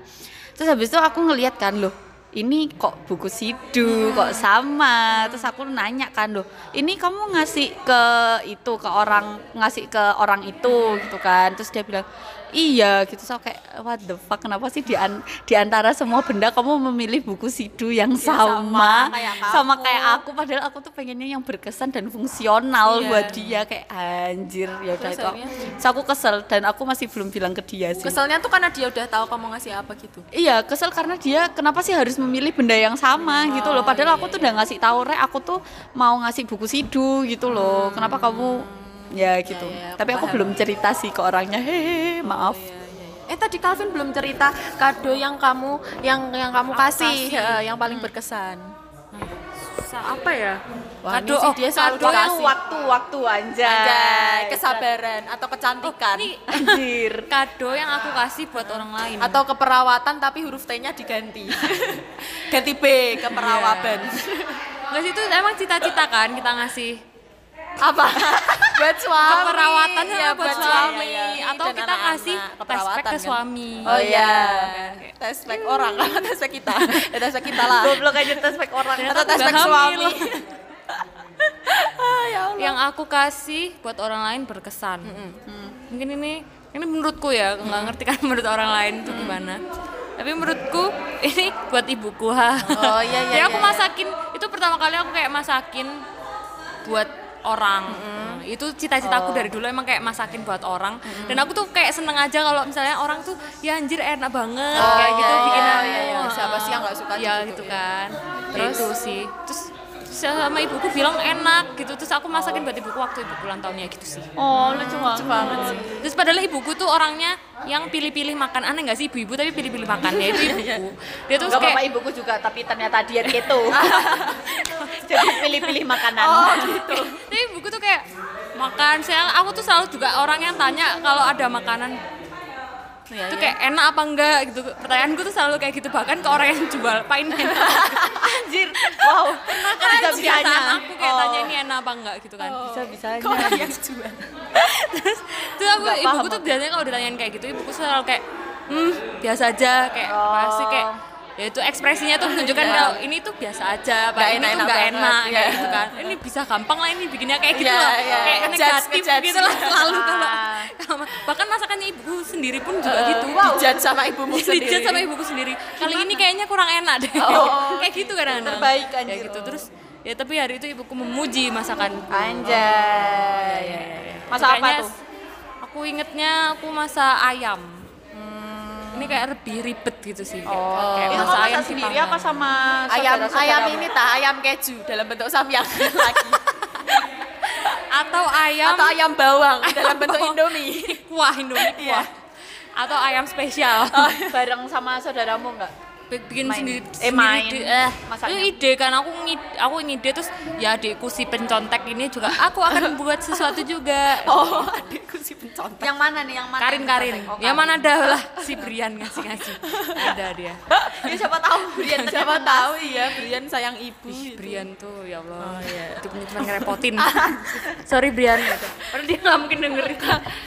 Terus habis itu aku ngelihat kan loh ini kok buku sidu kok sama? Terus aku nanya kan loh ini kamu ngasih ke itu ke orang ngasih ke orang itu gitu kan. Terus dia bilang iya gitu. So kayak what the fuck kenapa sih di, an- di antara semua benda kamu memilih buku sidu yang sama sama, kayak sama aku. kayak aku. Padahal aku tuh pengennya yang berkesan dan fungsional Iya. buat dia. Kayak anjir ya udah itu. Aku, terus aku kesel dan aku masih belum bilang ke dia sih. Keselnya tuh karena dia udah tahu kamu ngasih apa gitu. Iya, kesel karena dia kenapa sih harus memilih benda yang sama gitu loh. Padahal aku tuh udah ngasih tahu Rek, aku tuh mau ngasih buku sidu gitu loh. Kenapa kamu ya gitu. iya, aku Tapi aku paham. belum cerita sih ke orangnya. Hehehe, maaf. Iya, iya, iya. Eh tadi Calvin belum cerita kado yang kamu yang yang kamu kasih, eh, yang paling berkesan. Sa- apa ya Wah, kado sih oh dia selalu kado yang dikasih. waktu waktu anjay. Anjay, kesabaran atau kecantikan ini Anjir. (laughs) kado yang aku kasih buat orang lain atau keperawatan tapi huruf T-nya diganti. (laughs) Ganti B keperawatan. Enggak sih itu emang cita-cita kan kita ngasih Apa? (laughs) buat suami. keperawatan Iya, buat suami iya, iya. atau Dan kita anak-anak, kasih tespek ke kan. suami Oh iya. Tes pack orang kan tes pack kita. Ya, tes pack kita lah. Goblok aja tes pack orang. Atau tes udah pack hamil. suami. Ah, ya Allah. yang aku kasih buat orang lain berkesan. Mungkin ini ini menurutku ya nggak ngerti kan menurut orang lain itu gimana. Tapi menurutku ini buat ibuku ha. Oh, iya, (laughs) iya, jadi aku iya, iya. masakin itu pertama kali aku kayak masakin buat orang. Itu cita-citaku Oh. dari dulu emang kayak masakin buat orang. Dan aku tuh kayak seneng aja kalau misalnya orang tuh ya anjir enak banget Oh, kayak gitu iya, bikin iya, iya, iya. Siapa sih yang nggak suka ya gitu, gitu ya. kan. Terus? itu sih. Terus sama ibuku bilang enak gitu terus aku masakin buat ibuku waktu ibuku ulang tahunnya gitu sih Oh, lucu banget. sih. terus padahal ibuku tuh orangnya yang pilih-pilih makan aneh nggak sih ibu-ibu tapi pilih-pilih makan ya itu (laughs) ibuku dia tuh apa-apa kayak ibuku juga, tapi ternyata diet keto. (laughs) Jadi pilih-pilih makanan. Oh, gitu. tapi ibuku tuh kayak makan saya aku tuh selalu juga orang yang tanya kalau ada makanan Iya, itu iya. kayak enak apa enggak gitu pertanyaanku tuh selalu kayak gitu bahkan ke orang yang jual pain enak (laughs) Anjir. Wow. karena Bisa kebiasaan bisanya. aku kayak Oh. tanya ini enak apa enggak gitu kan Bisa bisanya. Kok orang yang jual? (laughs) terus aku Nggak ibuku tuh biasanya kalau ditanyain kayak gitu ibuku selalu kayak hmm biasa aja kayak pasti kayak ya itu ekspresinya tuh menunjukkan Iya. kalau ini tuh biasa aja, Pak. Ini tuh enak-enak nggak enak kayak gitu kan. Ini bisa gampang lah ini bikinnya kayak gitu Iya, loh. iya. Kayak negatif ngejudge. gitu lah selalu Ah. kalau kalau- bahkan masakannya ibu sendiri pun juga gitu. Dijat sama ibumu (laughs) sendiri. Dijat sama ibuku sendiri. Kali ini kayaknya kurang enak deh. Oh. (laughs) kayak gitu kadang-kadang. Terbaik, Kayak anjir. gitu terus ya tapi hari itu ibuku memuji masakan. Anjay. Masa apa Kayaknya tuh? Aku ingetnya aku masak ayam. Ini kayak lebih ribet gitu sih. Oh, kayak itu masak ayam masak sendiri apa sama ayam saudara-saudara? ayam ini tah ayam keju dalam bentuk samyang (laughs) lagi atau ayam atau ayam bawang (laughs) dalam bentuk indomie kuah Indomie Iya. kuah atau ayam spesial bareng sama saudaramu enggak? Bikin Main. sendiri Eh, sendiri main. di- eh Masaknya. itu ide kan? Aku ngide, aku ngide terus ya adikku si pencontek ini juga aku akan (laughs) buat sesuatu juga. Oh adikku si pencontek. Yang mana nih? Yang mana? Karin Karin? Oh, yang mana ada lah? Si Brian ngasih ngasih ada dia. (laughs) Ya siapa tahu Brian siapa tahu. iya Brian sayang ibu Ih, Brian tuh ya Allah. Oh, iya. hidupnya cuma ngerepotin. (laughs) Sorry Brian. Padahal dia nggak mungkin dengerin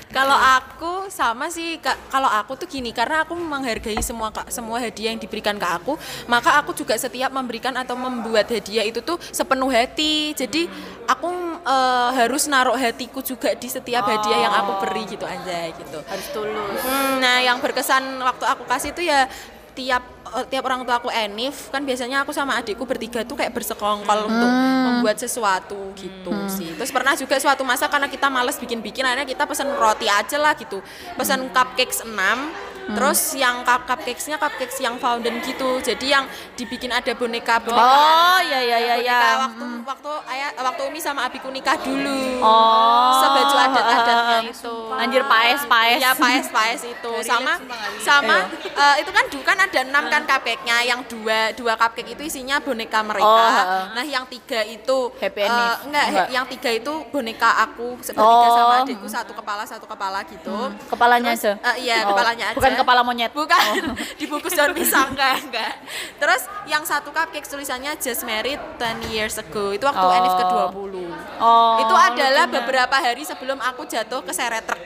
kalau aku sama sih kalau aku tuh gini karena aku menghargai semua semua hadiah yang diberikan ke aku maka aku juga setiap memberikan atau membuat hadiah itu tuh sepenuh hati. Jadi aku eh, harus naruh hatiku juga di setiap hadiah yang aku beri gitu aja gitu. Harus tulus. Hmm, nah yang berkesan waktu aku kasih itu ya tiap eh, tiap orang tua aku enif kan biasanya aku sama adikku bertiga tuh kayak bersekongkol untuk membuat sesuatu gitu sih. Terus pernah juga suatu masa karena kita males bikin-bikin akhirnya kita pesan roti aja lah gitu. Pesan cupcakes 6 terus yang cup cupcakesnya cupcakes yang fountain gitu jadi yang dibikin ada boneka boneka Oh, iya iya iya boneka iya. waktu waktu ayah waktu Umi sama abiku nikah dulu Oh. sebaju adat-adatnya (laughs) itu Anjir paes paes. Ya paes paes itu sama sama eh, itu kan dulu kan ada enam kan cupcake-nya yang dua dua cupcake itu isinya boneka mereka. Oh, nah yang tiga itu Happy Eve. enggak, Enggak. yang tiga itu boneka aku sepertiga Oh. sama adikku satu kepala satu kepala gitu. Kepalanya Terus, aja. eh, iya Oh, kepalanya aja. Bukan kepala monyet. Bukan (laughs) dibungkus daun pisang enggak enggak. Terus yang satu cupcake tulisannya just married 20 years ago itu waktu Oh. Enif ke-20. Oh. itu adalah beberapa hari sebelum aku jatuh ke seret truk.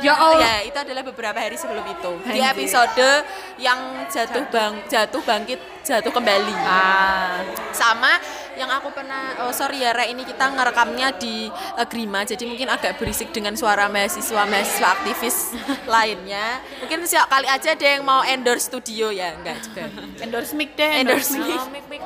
ya Allah Ya, itu adalah beberapa hari sebelum itu. Di episode yang jatuh bang jatuh bangkit jatuh kembali. Ah. Sama yang aku pernah oh sorry ya Re, ini kita ngerekamnya di eh, Grima jadi mungkin agak berisik dengan suara mahasiswa-mahasiswa aktivis (laughs) lainnya. Mungkin siap kali aja ada yang mau endorse studio ya, enggak juga. Endorse mic deh. endorse mic. mic.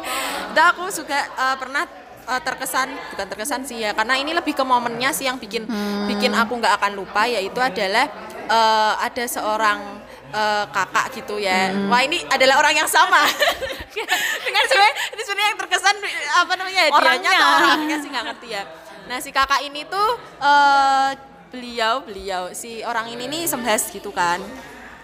Itu aku juga eh, pernah eh, terkesan bukan terkesan sih ya karena ini lebih ke momennya sih yang bikin bikin aku nggak akan lupa yaitu adalah eh, ada seorang eh, kakak gitu ya. Wah ini adalah orang yang sama. (laughs) Dengan sebenarnya ini sebenarnya yang terkesan apa namanya Orangnya. atau orangnya. sih nggak ngerti ya. Nah si kakak ini tuh eh, beliau beliau si orang ini nih sembas gitu kan.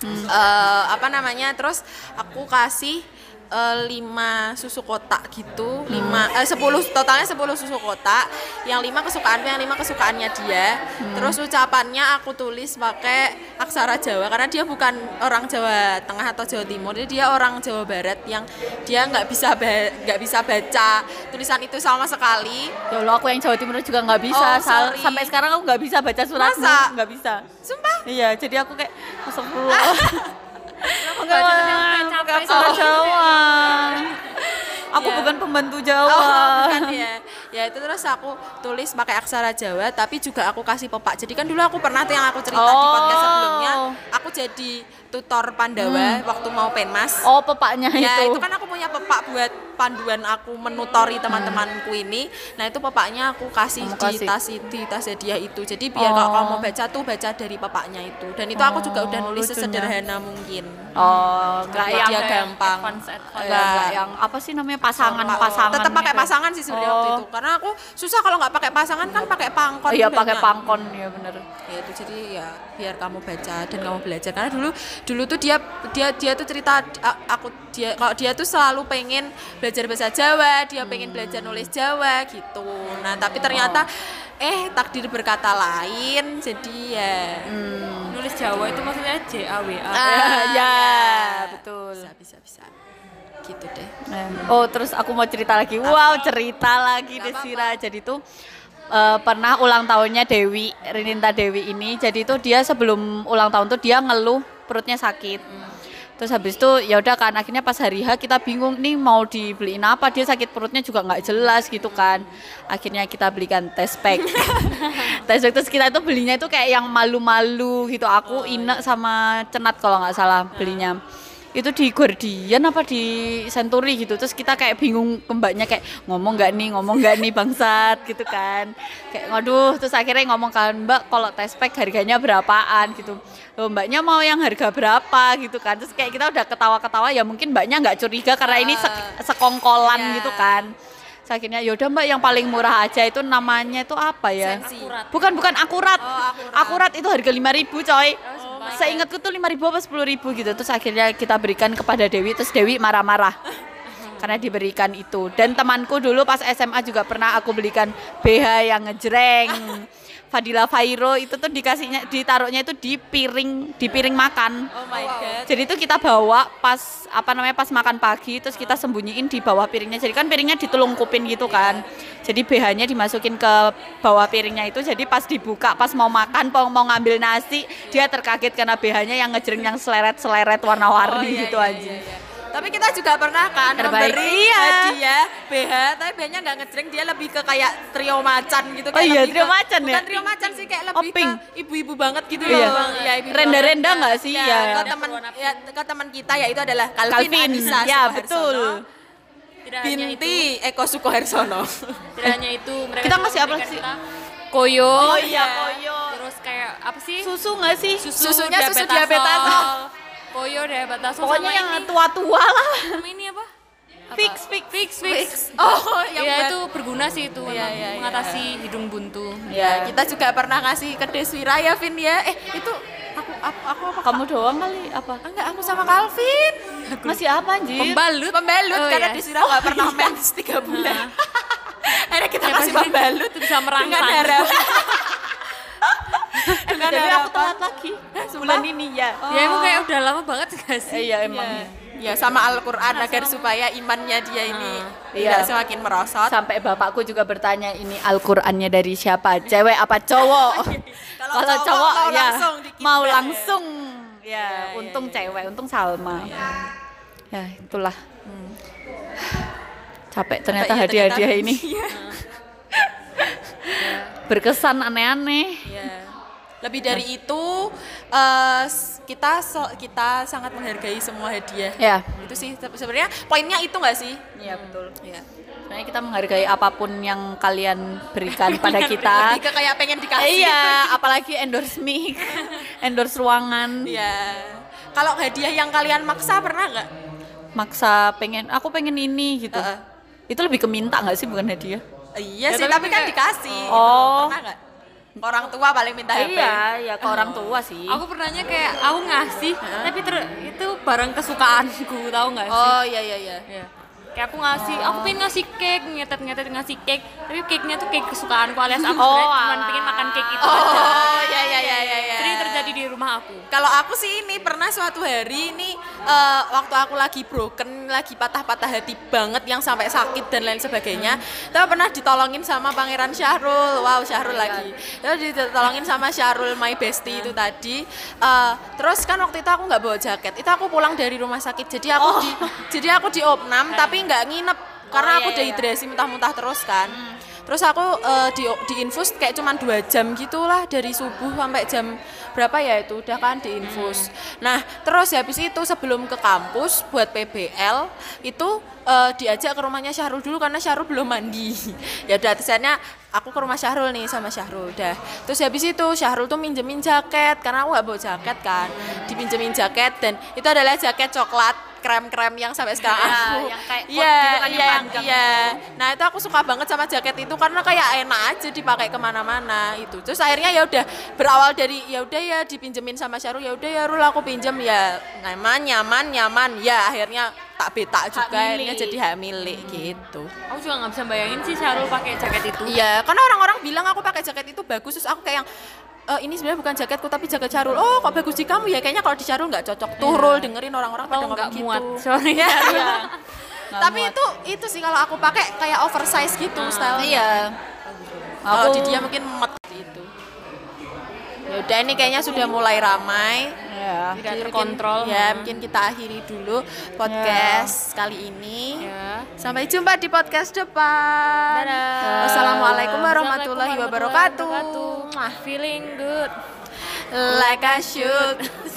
Eh, apa namanya terus aku kasih eh, lima susu kotak gitu lima eh, sepuluh totalnya sepuluh susu kotak yang lima kesukaanku yang lima kesukaannya dia terus ucapannya aku tulis pakai aksara Jawa karena dia bukan orang Jawa Tengah atau Jawa Timur jadi dia orang Jawa Barat yang dia nggak bisa ba- nggak bisa baca tulisan itu sama sekali Ya Allah aku yang Jawa Timur juga nggak bisa. Oh, sorry. sampai sekarang aku nggak bisa baca suratmu. Nggak bisa. sumpah Iya, jadi aku kayak astagfirullah. (laughs) Enggak yang capek surat Jawa. Aku Iya. bukan pembantu Jawa. Oh, bukan ya. Ya itu terus aku tulis pakai aksara Jawa tapi juga aku kasih pepak. Jadi kan dulu aku pernah tuh yang aku cerita di podcast Oh. sebelumnya, aku jadi tutor Pandawa waktu mau penmas. Oh, pepaknya Ya itu. itu kan aku punya pepak buat panduan aku menutori teman-temanku ini. Nah itu pepaknya aku kasih Kamu di kasih. tas di tas hadiah itu. Jadi biar kalau Oh. kamu mau baca tuh baca dari pepaknya itu. Dan itu aku juga udah Oh, nulis lucunya. sesederhana mungkin. Oh, Biar yang dia gampang. advance, nggak yang apa sih namanya pasangan pasangan. tetap pakai gitu. pasangan sih sebenarnya waktu Oh. itu karena aku susah kalau nggak pakai pasangan kan pakai pangkon Oh, iya pakai pangkon ya bener. ya itu jadi ya biar kamu baca dan kamu belajar. Karena dulu dulu tuh dia dia dia tuh cerita aku dia kalau dia tuh selalu pengen belajar bahasa Jawa dia pengen belajar nulis Jawa gitu. Nah tapi ternyata eh takdir berkata lain jadi ya nulis Jawa itu maksudnya J A W A. Ah, ya, betul. bisa bisa bisa. Gitu deh. Oh terus aku mau cerita lagi. Wow cerita lagi Desira. Jadi tuh eh, pernah ulang tahunnya Dewi Rininta Dewi ini. Jadi tuh dia sebelum ulang tahun tuh dia ngeluh perutnya sakit. terus habis itu ya udah kan akhirnya pas hari H kita bingung nih mau dibeliin apa? Dia sakit perutnya juga nggak jelas gitu kan. Akhirnya kita belikan test pack. (laughs) Test pack terus kita itu belinya itu kayak yang malu-malu gitu. Aku Ine sama Cenat kalau nggak salah belinya itu di Guardian apa di Century gitu. Terus kita kayak bingung ke mbaknya kayak ngomong nggak nih? Ngomong nggak nih bangsat? gitu kan. Kayak waduh. Terus akhirnya ngomong kan mbak kalau test pack harganya berapaan? gitu. Loh, mbaknya mau yang harga berapa? gitu kan. Terus kayak kita udah ketawa-ketawa ya mungkin mbaknya nggak curiga karena ini sek- sekongkolan Iya. gitu kan. Terus akhirnya yaudah mbak yang paling murah aja itu namanya itu apa ya? Sensi. bukan bukan akurat. Oh, akurat. akurat itu harga 5000 coy Seingatku tuh 5000 apa 10000 gitu. Terus akhirnya kita berikan kepada Dewi terus Dewi marah-marah. (laughs) Karena diberikan itu. Dan temanku dulu pas SMA juga pernah aku belikan BH yang ngejreng. (laughs) Fadila Fairo itu tuh dikasihnya ditaruhnya itu di piring di piring makan. Oh my god. Jadi itu kita bawa pas apa namanya pas makan pagi terus kita sembunyiin di bawah piringnya. Jadi kan piringnya ditulungkupin gitu kan. Jadi BH-nya dimasukin ke bawah piringnya itu. Jadi pas dibuka pas mau makan mau, mau ngambil nasi dia terkaget karena BH-nya yang ngejreng yang seleret-seleret warna-warni Oh, iya, gitu iya, aja. iya, iya. Tapi kita juga pernah kan Terbaik. memberi Iya. hadiah BH, tapi BH-nya nggak ngejreng, dia lebih ke kayak trio macan gitu. Oh kayak iya, lebih trio ke- macan ya? Bukan trio macan sih, kayak Oh, lebih pink. ke ibu-ibu banget gitu Iya. loh. Iya, ibu-ibu Renda-renda nggak sih? Ya, Iya. ke teman ya, ke teman kita ya itu adalah Calvin, Calvin, Anissa ya betul. Tidak hanya itu, Binti Eko Sukoharsono. tidak hanya itu mereka Kita ngasih apa sih? Koyo. Oh iya, koyo. Terus kayak apa sih? Susu nggak sih? Susunya susu diabetasol. Koyo diabetasol Pokoknya sama yang ini. tua-tua lah. Sama ini apa? Apa? Fix, fix. fix, fix. (laughs) Oh, yang Iya buat- itu berguna sih itu Iya, iya, iya. mengatasi hidung buntu. Ya, kita juga pernah ngasih ke Deswira ya, Vin ya. Eh, itu aku aku, aku apa? Kamu doang kali apa? Enggak, aku sama Calvin. Masih apa anjir? Pembalut. Pembalut Oh, karena iya. Deswira nggak pernah mens 3 bulan. (laughs) Akhirnya kita Siapa kasih sih? pembalut bisa merangsang. dengan harapan. (laughs) (laughs) dengan Jadi aku telat lagi. Bulan ini ya. Ya emang kayak udah lama banget gak sih? Eh, Iya emang. Ya, ya sama Al-Qur'an agar supaya imannya dia ini Iya. tidak semakin merosot. Sampai bapakku juga bertanya ini Al-Qur'annya dari siapa? Cewek apa cowok? (laughs) Kalau cowok cowok mau ya langsung mau langsung ya, Iya, untung cewek, untung Salma. Ya, itulah. Capek ternyata Capek ya hadiah-hadiah ternyata. ini. Iya. (laughs) Berkesan aneh-aneh. Iya. Lebih dari itu eh, s- kita so- kita sangat menghargai semua hadiah. Ya. Itu sih se- sebenarnya poinnya itu nggak sih? Iya, betul. Iya. Sebenarnya kita menghargai apa pun yang kalian berikan (laughs) pada kita. Lebih ke kayak pengen dikasih. Iya, (laughs) apalagi endorse mic, (laughs) endorse ruangan, Iya. Kalau hadiah yang kalian maksa pernah nggak? maksa pengen, aku pengen ini gitu. Heeh. Itu lebih ke minta nggak sih bukan hadiah? Iya Ya, sih, tapi tapi kan kayak- dikasih. gitu. Oh. Pernah nggak? Orang tua paling minta HP. Iya, ya ke orang tua sih. Aku pernahnya kayak aku ngasih, tapi ter- itu barang kesukaanku, tahu nggak sih? Oh iya iya iya. Iya. Kayak aku ngasih, aku pengen ngasih cake, ngetet-ngetet ngasih cake, tapi cake-nya tuh cake kesukaanku alias aku Oh, cuma pengen makan cake itu aja. Oh iya iya iya iya. iya. Sering terjadi di rumah aku. Kalau aku sih ini pernah suatu hari ini eh, waktu aku lagi broken, lagi patah-patah hati banget yang sampai sakit dan lain sebagainya. Tapi pernah ditolongin sama Pangeran Syahrul. Wow, Syahrul lagi. Terus ditolongin sama Syahrul my bestie itu tadi. Eh, terus kan waktu itu aku nggak bawa jaket. Itu aku pulang dari rumah sakit. Jadi aku di jadi aku di opnam tapi nggak nginep karena Oh, aku iya, iya. dehidrasi muntah-muntah terus kan. Terus aku eh, di di infus kayak cuman dua jam gitulah dari subuh sampai jam berapa ya itu udah kan di infus. Nah terus habis itu sebelum ke kampus buat PBL itu eh, diajak ke rumahnya Syahrul dulu karena Syahrul belum mandi. (laughs) ya udah terusnya aku ke rumah Syahrul nih sama Syahrul udah. Terus habis itu Syahrul tuh minjemin jaket karena aku nggak bawa jaket kan. Dipinjemin jaket dan itu adalah jaket coklat krem-krem yang sampai sekarang Ya, aku yang kayak coat iya gitu kan, iya yang iya nah itu aku suka banget sama jaket itu karena kayak enak aja dipakai ke mana-mana itu terus akhirnya ya udah berawal dari ya udah ya dipinjemin sama Syarul ya udah ya Rul aku pinjem ya nyaman nyaman nyaman ya akhirnya tak beta juga akhirnya jadi hak milik gitu. Aku juga nggak bisa bayangin sih Syarul pakai jaket itu. iya karena orang-orang bilang aku pakai jaket itu bagus terus aku kayak yang "Eh, ini sebenarnya bukan jaketku tapi jaket Syarul. Oh kok bagus di kamu ya? Kayaknya kalau di Syarul nggak cocok. Tuh Rul dengerin orang-orang pada nggak gitu. muat, sorry. Iya. (laughs) (laughs) Nggak tapi muat. itu itu sih kalau aku pakai kayak oversize gitu style Iya. kalau di dia mungkin met itu ya udah ini kayaknya sudah mulai ramai. Ya. Tidak Jadi terkontrol. Mungkin, ya, mungkin kita akhiri dulu podcast kali ini. Ya. Sampai jumpa di podcast depan. Dadah. Wassalamualaikum warahmatullahi Assalamualaikum warahmatullahi wabarakatuh. wabarakatuh. Feeling good. Like I should. (laughs)